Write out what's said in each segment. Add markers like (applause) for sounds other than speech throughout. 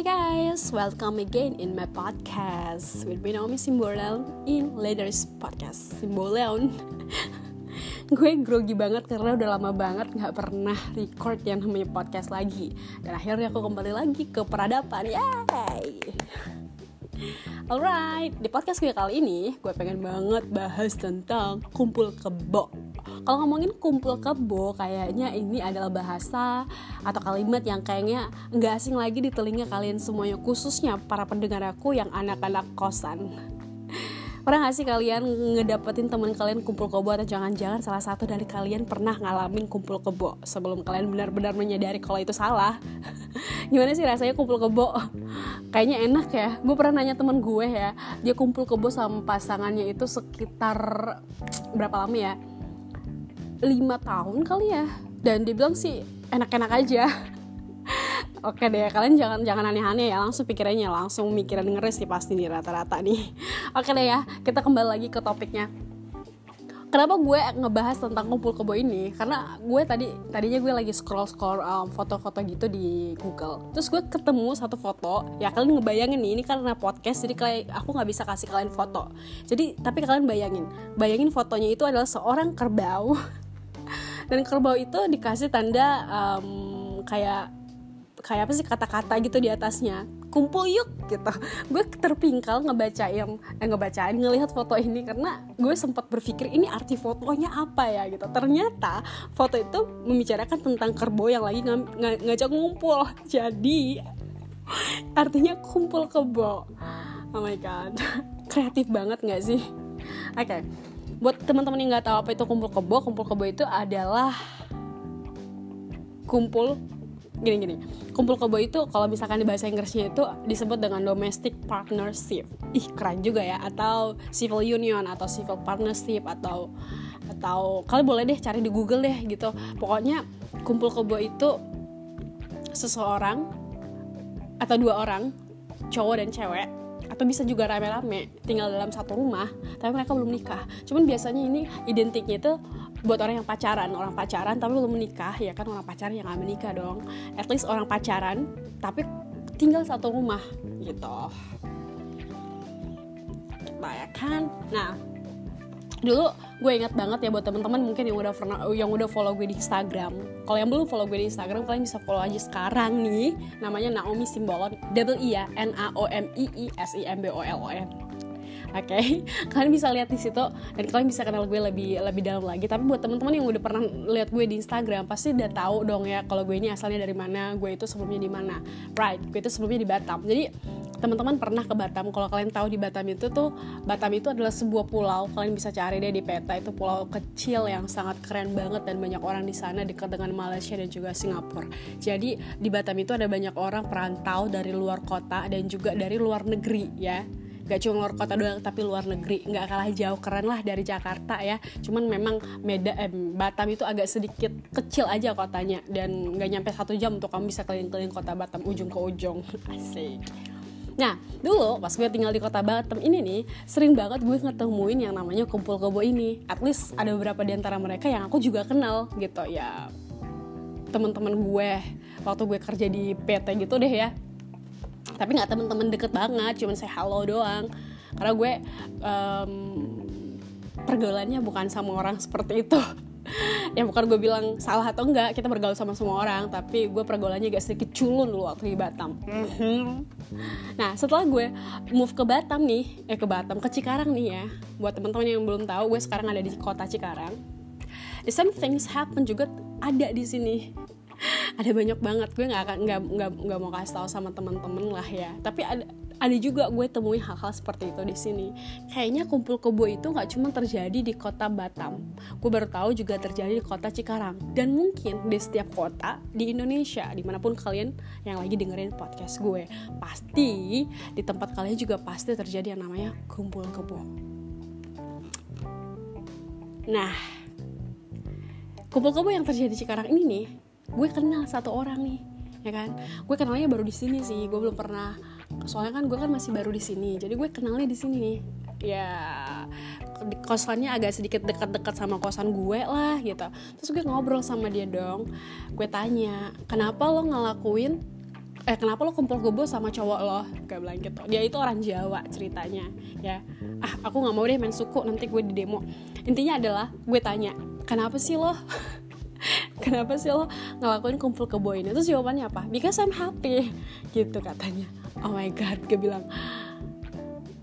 Hi guys, welcome again in my podcast with me Naomi Simboleon in Leaders Podcast. Simboleon. (laughs) Gue grogi banget karena udah lama banget gak pernah record yang namanya podcast lagi. Dan akhirnya aku kembali lagi ke peradaban, yay Alright, di podcast gue kali ini gue pengen banget bahas tentang kumpul kebo. Kalau ngomongin kumpul kebo kayaknya ini adalah bahasa atau kalimat yang kayaknya nggak asing lagi di telinga kalian semuanya khususnya para pendengar aku yang anak-anak kosan Pernah gak sih kalian ngedapetin teman kalian kumpul kebo atau jangan-jangan salah satu dari kalian pernah ngalamin kumpul kebo sebelum kalian benar-benar menyadari kalau itu salah? (laughs) Gimana sih rasanya kumpul kebo? Kayaknya enak ya. Gue pernah nanya temen gue ya, dia kumpul kebo sama pasangannya itu sekitar berapa lama ya? lima tahun kali ya dan dia bilang sih enak-enak aja oke deh kalian jangan jangan aneh-aneh ya langsung pikirannya langsung mikiran ngeres sih pasti nih rata-rata nih. (laughs) Oke deh ya kita kembali lagi ke topiknya. Kenapa gue ngebahas tentang kumpul kebo ini? Karena gue tadi tadinya gue lagi scroll scroll um, foto-foto gitu di Google. Terus gue ketemu satu foto ya kalian ngebayangin nih ini karena podcast jadi kalian aku nggak bisa kasih kalian foto. Jadi tapi kalian bayangin bayangin fotonya itu adalah seorang kerbau. (laughs) Dan kerbau itu dikasih tanda um, kayak kayak apa sih kata-kata gitu di atasnya. Kumpul yuk gitu. (laughs) Gue terpingkal ngebacain eh, ngebacain ngelihat foto ini karena gue sempat berpikir ini arti fotonya apa ya? Gitu. Ternyata foto itu membicarakan tentang kerbau yang lagi ng ng ngajak ngumpul. (laughs) Jadi artinya kumpul kebo. Oh my god. (laughs) Kreatif banget nggak sih? Oke. Okay buat teman-teman yang nggak tahu apa itu kumpul kebo kumpul kebo itu adalah kumpul gini gini. Kumpul kebo itu kalau misalkan di bahasa Inggrisnya itu disebut dengan domestic partnership. Ih keren juga ya. Atau civil union atau civil partnership atau atau kalian boleh deh cari di Google deh gitu. Pokoknya kumpul kebo itu seseorang atau dua orang cowok dan cewek atau bisa juga rame-rame tinggal dalam satu rumah tapi mereka belum nikah. Cuman biasanya ini identiknya itu buat orang yang pacaran orang pacaran tapi belum menikah ya kan orang pacaran yang gak menikah dong. At least orang pacaran tapi tinggal satu rumah gitu. Nah ya kan? Nah dulu gue ingat banget ya buat teman-teman mungkin yang udah pernah yang udah follow gue di Instagram. Kalau yang belum follow gue di Instagram kalian bisa follow aja sekarang nih. Namanya Naomi Simbolon double i ya N A O M I I S I M B O L O N Oke, okay? (laughs) kalian bisa lihat di situ dan kalian bisa kenal gue lebih lebih dalam lagi. Tapi buat teman-teman yang udah pernah lihat gue di Instagram pasti udah tahu dong ya kalau gue ini asalnya dari mana, gue itu sebelumnya di mana. Right, gue itu sebelumnya di Batam. Jadi teman-teman pernah ke Batam kalau kalian tahu di Batam itu tuh Batam itu adalah sebuah pulau kalian bisa cari deh di peta itu pulau kecil yang sangat keren banget dan banyak orang di sana dekat dengan Malaysia dan juga Singapura jadi di Batam itu ada banyak orang perantau dari luar kota dan juga dari luar negeri ya gak cuma luar kota doang tapi luar negeri nggak kalah jauh keren lah dari Jakarta ya cuman memang Meda eh, Batam itu agak sedikit kecil aja kotanya dan nggak nyampe satu jam untuk kamu bisa keliling-keliling kota Batam ujung ke ujung (laughs) asik Nah, dulu pas gue tinggal di kota Batam ini nih, sering banget gue ngetemuin yang namanya kumpul kebo ini. At least ada beberapa di antara mereka yang aku juga kenal gitu ya. Teman-teman gue waktu gue kerja di PT gitu deh ya. Tapi nggak teman-teman deket banget, cuman saya halo doang. Karena gue um, pergaulannya bukan sama orang seperti itu. (laughs) Ya bukan gue bilang salah atau enggak kita bergaul sama semua orang tapi gue pergaulannya agak sedikit culun dulu waktu di Batam. Nah setelah gue move ke Batam nih eh ke Batam ke Cikarang nih ya. Buat teman-teman yang belum tahu gue sekarang ada di kota Cikarang. The same things happen juga ada di sini (laughs) ada banyak banget. Gue nggak nggak nggak nggak mau kasih tahu sama teman-teman lah ya. Tapi ada ada juga gue temui hal-hal seperti itu di sini. Kayaknya kumpul kebo itu nggak cuma terjadi di kota Batam. Gue baru tahu juga terjadi di kota Cikarang. Dan mungkin di setiap kota di Indonesia di mana pun kalian yang lagi dengerin podcast gue pasti di tempat kalian juga pasti terjadi yang namanya kumpul kebo. Nah kumpul kebo yang terjadi di Cikarang ini nih gue kenal satu orang nih ya kan? Gue kenalnya baru di sini sih gue belum pernah soalnya kan gue kan masih baru di sini jadi gue kenalnya di sini nih. Ya kosannya agak sedikit dekat-dekat sama kosan gue lah gitu. Terus gue ngobrol sama dia dong gue tanya kenapa lo ngelakuin eh kenapa lo kumpul kebo sama cowok lo? Kayak bilang gitu. Dia itu orang Jawa ceritanya ya. Ah aku nggak mau deh main suku nanti gue di demo. Intinya adalah gue tanya kenapa sih lo (laughs) kenapa sih lo ngelakuin kumpul kebo ini? Terus jawabannya apa? Because I'm happy gitu katanya. Oh my god gue bilang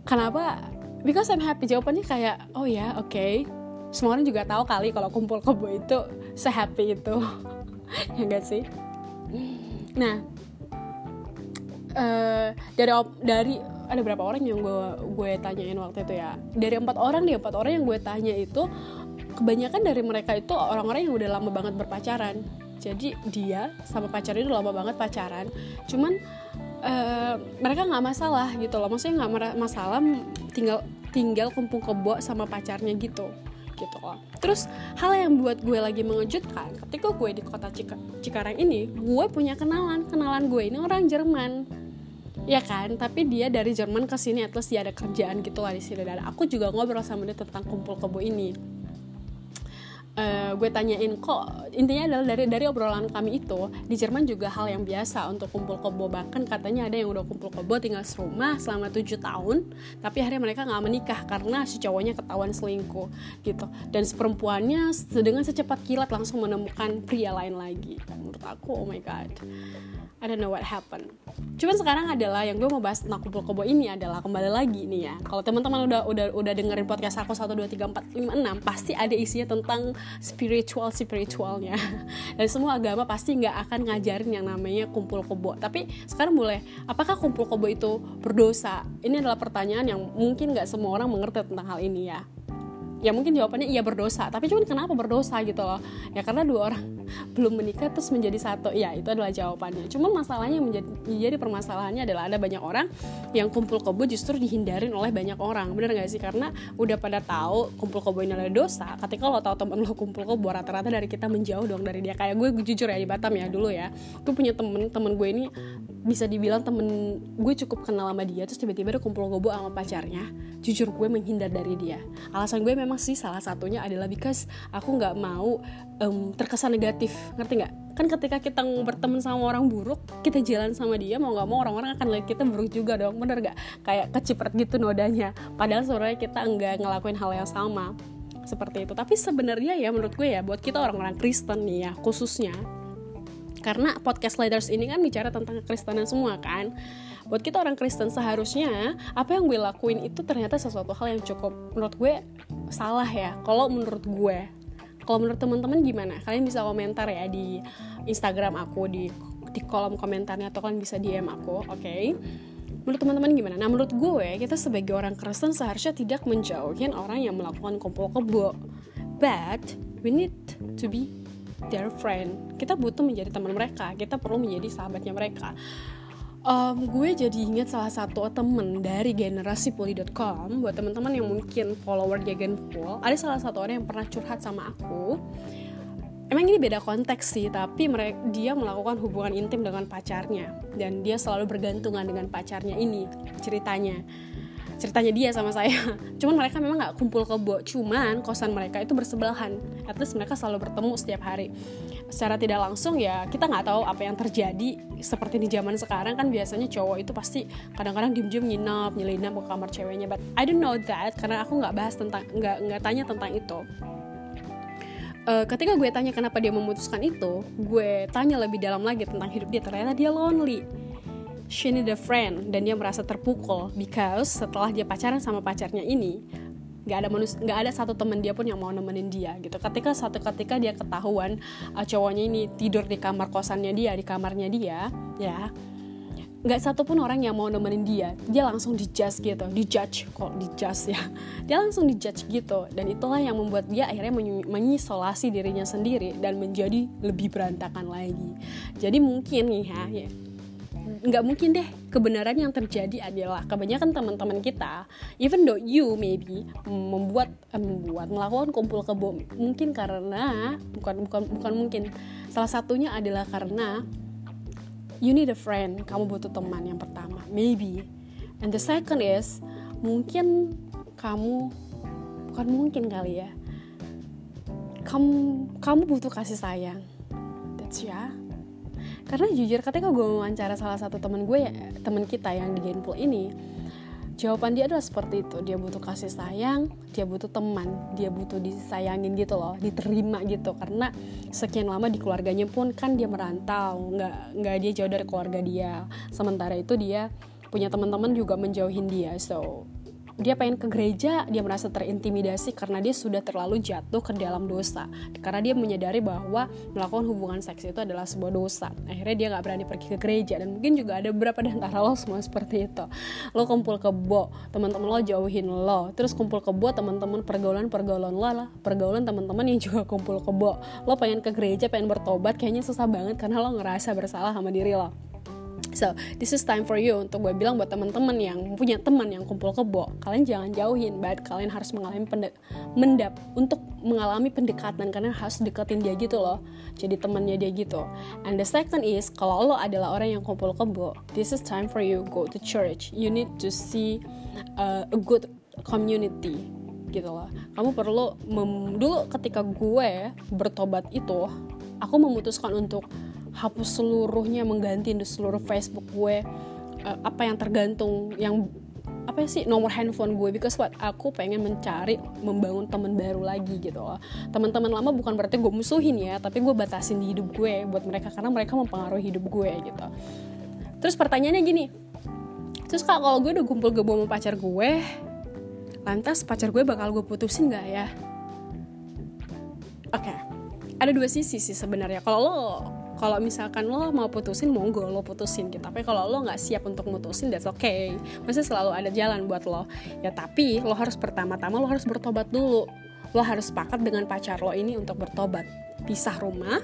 kenapa? Because I'm happy. Jawabannya kayak oh ya oke. Okay. semua orang juga tahu kali kalau kumpul kebo itu sehappy itu. (laughs) Ya gak sih? Nah uh, dari dari ada berapa orang yang gue gue tanyain waktu itu ya? Dari empat orang nih empat orang yang gue tanya itu kebanyakan dari mereka itu orang-orang yang udah lama banget berpacaran. Jadi dia sama pacarnya itu lama banget pacaran. Cuman uh, mereka nggak masalah gitu loh. Maksudnya nggak masalah tinggal tinggal kumpul kebo sama pacarnya gitu gitu loh. Terus hal yang buat gue lagi mengejutkan ketika gue di kota Cika Cikarang ini, gue punya kenalan, kenalan gue ini orang Jerman. Ya kan, tapi dia dari Jerman ke sini, at least dia ada kerjaan gitu lah di sini. Dan aku juga ngobrol sama dia tentang kumpul kebo ini uh, gue tanyain kok intinya adalah dari dari obrolan kami itu di Jerman juga hal yang biasa untuk kumpul kebo bahkan katanya ada yang udah kumpul kebo tinggal serumah selama tujuh tahun tapi akhirnya mereka nggak menikah karena si cowoknya ketahuan selingkuh gitu dan si perempuannya dengan secepat kilat langsung menemukan pria lain lagi menurut aku oh my god I don't know what happened. Cuman sekarang adalah yang gue mau bahas tentang kumpul kebo ini adalah kembali lagi nih ya. Kalau teman-teman udah udah udah dengerin podcast aku 1 2 3 4 5 6 pasti ada isinya tentang spiritual spiritualnya. (laughs) Dan semua agama pasti nggak akan ngajarin yang namanya kumpul kebo. Tapi sekarang boleh, apakah kumpul kebo itu berdosa? Ini adalah pertanyaan yang mungkin nggak semua orang mengerti tentang hal ini ya ya mungkin jawabannya iya berdosa tapi cuman kenapa berdosa gitu loh ya karena dua orang belum menikah terus menjadi satu. Ya itu adalah jawabannya. Cuman masalahnya menjadi jadi permasalahannya adalah ada banyak orang yang kumpul kebo justru dihindarin oleh banyak orang. Bener gak sih? Karena udah pada tahu kumpul kebo ini adalah dosa. Ketika lo tahu temen lo kumpul kebo rata-rata dari kita menjauh dong dari dia. Kayak gue, gue jujur ya di Batam ya dulu ya. Gue punya temen temen gue ini bisa dibilang temen gue cukup kenal sama dia terus tiba-tiba ada kumpul kebo sama pacarnya. Jujur gue menghindar dari dia. Alasan gue memang sih salah satunya adalah because aku nggak mau um, terkesan negatif ngerti nggak? Kan ketika kita berteman sama orang buruk kita jalan sama dia mau nggak mau orang-orang akan lihat kita buruk juga dong bener nggak? Kayak keciprat gitu nodanya. Padahal sebenarnya kita nggak ngelakuin hal yang sama seperti itu. Tapi sebenarnya ya menurut gue ya buat kita orang-orang Kristen nih ya khususnya karena podcast leaders ini kan bicara tentang kekristenan semua kan? Buat kita orang Kristen seharusnya apa yang gue lakuin itu ternyata sesuatu hal yang cukup menurut gue salah ya kalau menurut gue kalau menurut teman-teman gimana? Kalian bisa komentar ya di Instagram aku di di kolom komentarnya atau kalian bisa DM aku oke? Okay? menurut teman-teman gimana? Nah menurut gue kita sebagai orang Kristen seharusnya tidak menjauhin orang yang melakukan kumpul kebo but we need to be their friend. Kita butuh menjadi teman mereka. Kita perlu menjadi sahabatnya mereka um, gue jadi inget salah satu temen dari generasi poli.com buat teman-teman yang mungkin follower Gagan Pool ada salah satu orang yang pernah curhat sama aku. Emang ini beda konteks sih, tapi mereka, dia melakukan hubungan intim dengan pacarnya. Dan dia selalu bergantungan dengan pacarnya ini ceritanya. Ceritanya dia sama saya. (laughs) Cuman mereka memang nggak kumpul kebo cuman kosan mereka itu bersebelahan. At least mereka selalu bertemu setiap hari secara tidak langsung ya kita nggak tahu apa yang terjadi seperti di zaman sekarang. Kan biasanya cowok itu pasti kadang-kadang diem-diem nginep nyelinap ke kamar ceweknya. But I don't know that karena aku nggak bahas tentang nggak nggak tanya tentang itu. Uh, ketika gue tanya kenapa dia memutuskan itu, gue tanya lebih dalam lagi tentang hidup dia. Ternyata dia lonely. She need a friend dan dia merasa terpukul. Because setelah dia pacaran sama pacarnya ini nggak ada manus nggak ada satu teman dia pun yang mau nemenin dia gitu. Ketika satu ketika dia ketahuan uh, cowoknya ini tidur di kamar kosannya dia di kamarnya dia ya nggak satu pun orang yang mau nemenin dia. Dia langsung dijudge gitu dijudge kok dijudge ya. (laughs) Dia langsung dijudge gitu dan itulah yang membuat dia akhirnya mengisolasi dirinya sendiri dan menjadi lebih berantakan lagi. Jadi mungkin nih ya, ya nggak mungkin deh. Kebenaran yang terjadi adalah kebanyakan teman-teman kita even though you maybe membuat eh, membuat melakukan kumpul kebo mungkin karena bukan bukan bukan mungkin. Salah satunya adalah karena you need a friend kamu butuh teman yang pertama maybe. And the second is mungkin kamu bukan mungkin kali ya kamu kamu butuh kasih sayang. That's ya. yeah karena jujur ketika gue wawancara salah satu teman gue ya teman kita yang di Genpool ini jawaban dia adalah seperti itu. Dia butuh kasih sayang dia butuh teman dia butuh disayangin gitu loh diterima gitu. Karena sekian lama di keluarganya pun kan dia merantau nggak nggak dia jauh dari keluarga dia. Sementara itu dia punya teman-teman juga menjauhin dia so dia pengen ke gereja, dia merasa terintimidasi karena dia sudah terlalu jatuh ke dalam dosa. Karena dia menyadari bahwa melakukan hubungan seks itu adalah sebuah dosa. Akhirnya dia nggak berani pergi ke gereja dan mungkin juga ada beberapa di antara lo semua seperti itu. Lo kumpul kebo, teman-teman lo jauhin lo, terus kumpul kebo teman-teman pergaulan-pergaulan lo lah, pergaulan teman-teman yang juga kumpul kebo. Lo pengen ke gereja, pengen bertobat, kayaknya susah banget karena lo ngerasa bersalah sama diri lo So, this is time for you untuk gue bilang buat teman-teman yang punya teman yang kumpul kebo, kalian jangan jauhin, but kalian harus mengalami pendek, mendap untuk mengalami pendekatan karena harus deketin dia gitu loh. Jadi temannya dia gitu. And the second is kalau lo adalah orang yang kumpul kebo, this is time for you go to church. You need to see uh, a good community gitu loh. Kamu perlu mem dulu ketika gue bertobat itu, aku memutuskan untuk hapus seluruhnya mengganti seluruh Facebook gue. Uh, apa yang tergantung yang apa sih nomor handphone gue. Because what? Aku pengen mencari membangun teman baru lagi gitu loh. Teman-teman lama bukan berarti gue musuhin ya tapi gue batasin di hidup gue buat mereka karena mereka mempengaruhi hidup gue gitu. Terus pertanyaannya gini terus kak kalau gue udah kumpul gue sama pacar gue lantas pacar gue bakal gue putusin gak ya? Oke okay. ada dua sisi sih sebenarnya. Kalau lo kalau misalkan lo mau putusin monggo lo putusin gitu. Tapi kalau lo nggak siap untuk mutusin that's okay. Masih selalu ada jalan buat lo. Ya tapi lo harus pertama-tama lo harus bertobat dulu. Lo harus sepakat dengan pacar lo ini untuk bertobat. Pisah rumah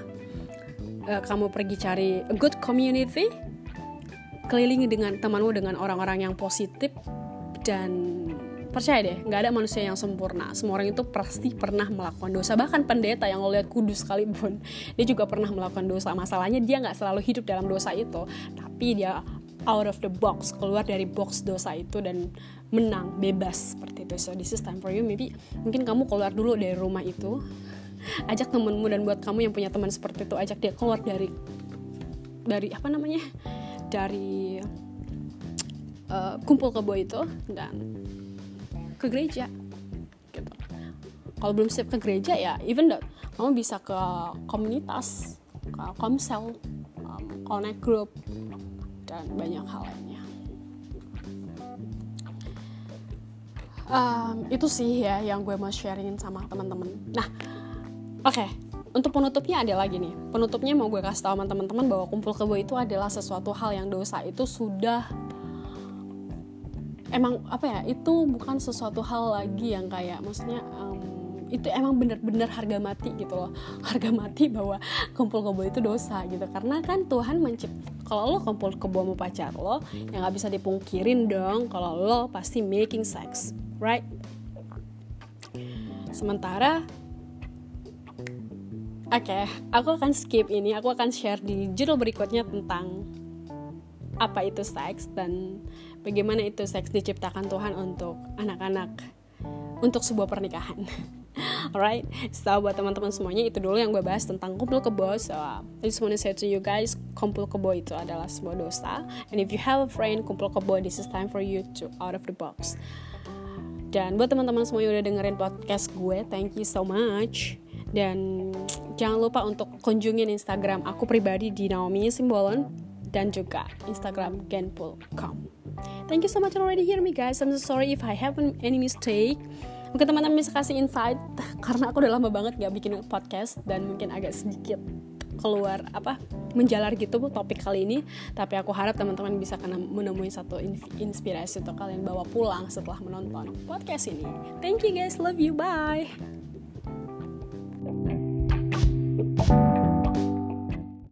uh, kamu pergi cari a good community kelilingi dengan temanmu dengan orang-orang yang positif dan percaya deh nggak ada manusia yang sempurna. Semua orang itu pasti pernah melakukan dosa. Bahkan pendeta yang lo lihat kudus sekalipun (laughs) dia juga pernah melakukan dosa. Masalahnya dia nggak selalu hidup dalam dosa itu. Tapi dia out of the box keluar dari box dosa itu dan menang bebas seperti itu. So this is time for you. Maybe mungkin kamu keluar dulu dari rumah itu. (laughs) Ajak temenmu dan buat kamu yang punya teman seperti itu ajak dia keluar dari dari apa namanya? Dari uh, kumpul kebo itu. Dan ke gereja gitu. Kalau belum siap ke gereja ya even that kamu bisa ke komunitas ke komsel um, connect group dan banyak hal lainnya. Um, itu sih ya yang gue mau sharingin sama teman-teman. Nah oke okay, untuk penutupnya ada lagi nih. Penutupnya mau gue kasih tahu teman-teman bahwa kumpul kebo itu adalah sesuatu hal yang dosa itu sudah emang apa ya itu bukan sesuatu hal lagi yang kayak maksudnya um, itu emang bener-bener harga mati gitu loh. (laughs) Harga mati bahwa kumpul kebo itu dosa gitu. Karena kan Tuhan mencipt kalau lo kumpul kebo sama pacar lo yang nggak bisa dipungkirin dong kalau lo pasti making sex right? Sementara Oke, okay, aku akan skip ini. Aku akan share di judul berikutnya tentang apa itu seks dan bagaimana itu seks diciptakan Tuhan untuk anak-anak untuk sebuah pernikahan. (laughs) Alright, so buat teman-teman semuanya itu dulu yang gue bahas tentang kumpul kebo. So I just wanna say to you guys, kumpul kebo itu adalah sebuah dosa. And if you have a friend kumpul kebo, this is time for you to out of the box. Dan buat teman-teman semua yang udah dengerin podcast gue, thank you so much. Dan jangan lupa untuk kunjungin Instagram aku pribadi di Naomi Simbolon dan juga Instagram genpool.com. Thank you so much already hear me guys. I'm so sorry if I have any mistake. Mungkin teman-teman bisa kasih insight (laughs) karena aku udah lama banget gak bikin podcast dan mungkin agak sedikit keluar apa menjalar gitu topik kali ini tapi aku harap teman-teman bisa kena menemui satu inspirasi untuk kalian bawa pulang setelah menonton podcast ini thank you guys love you bye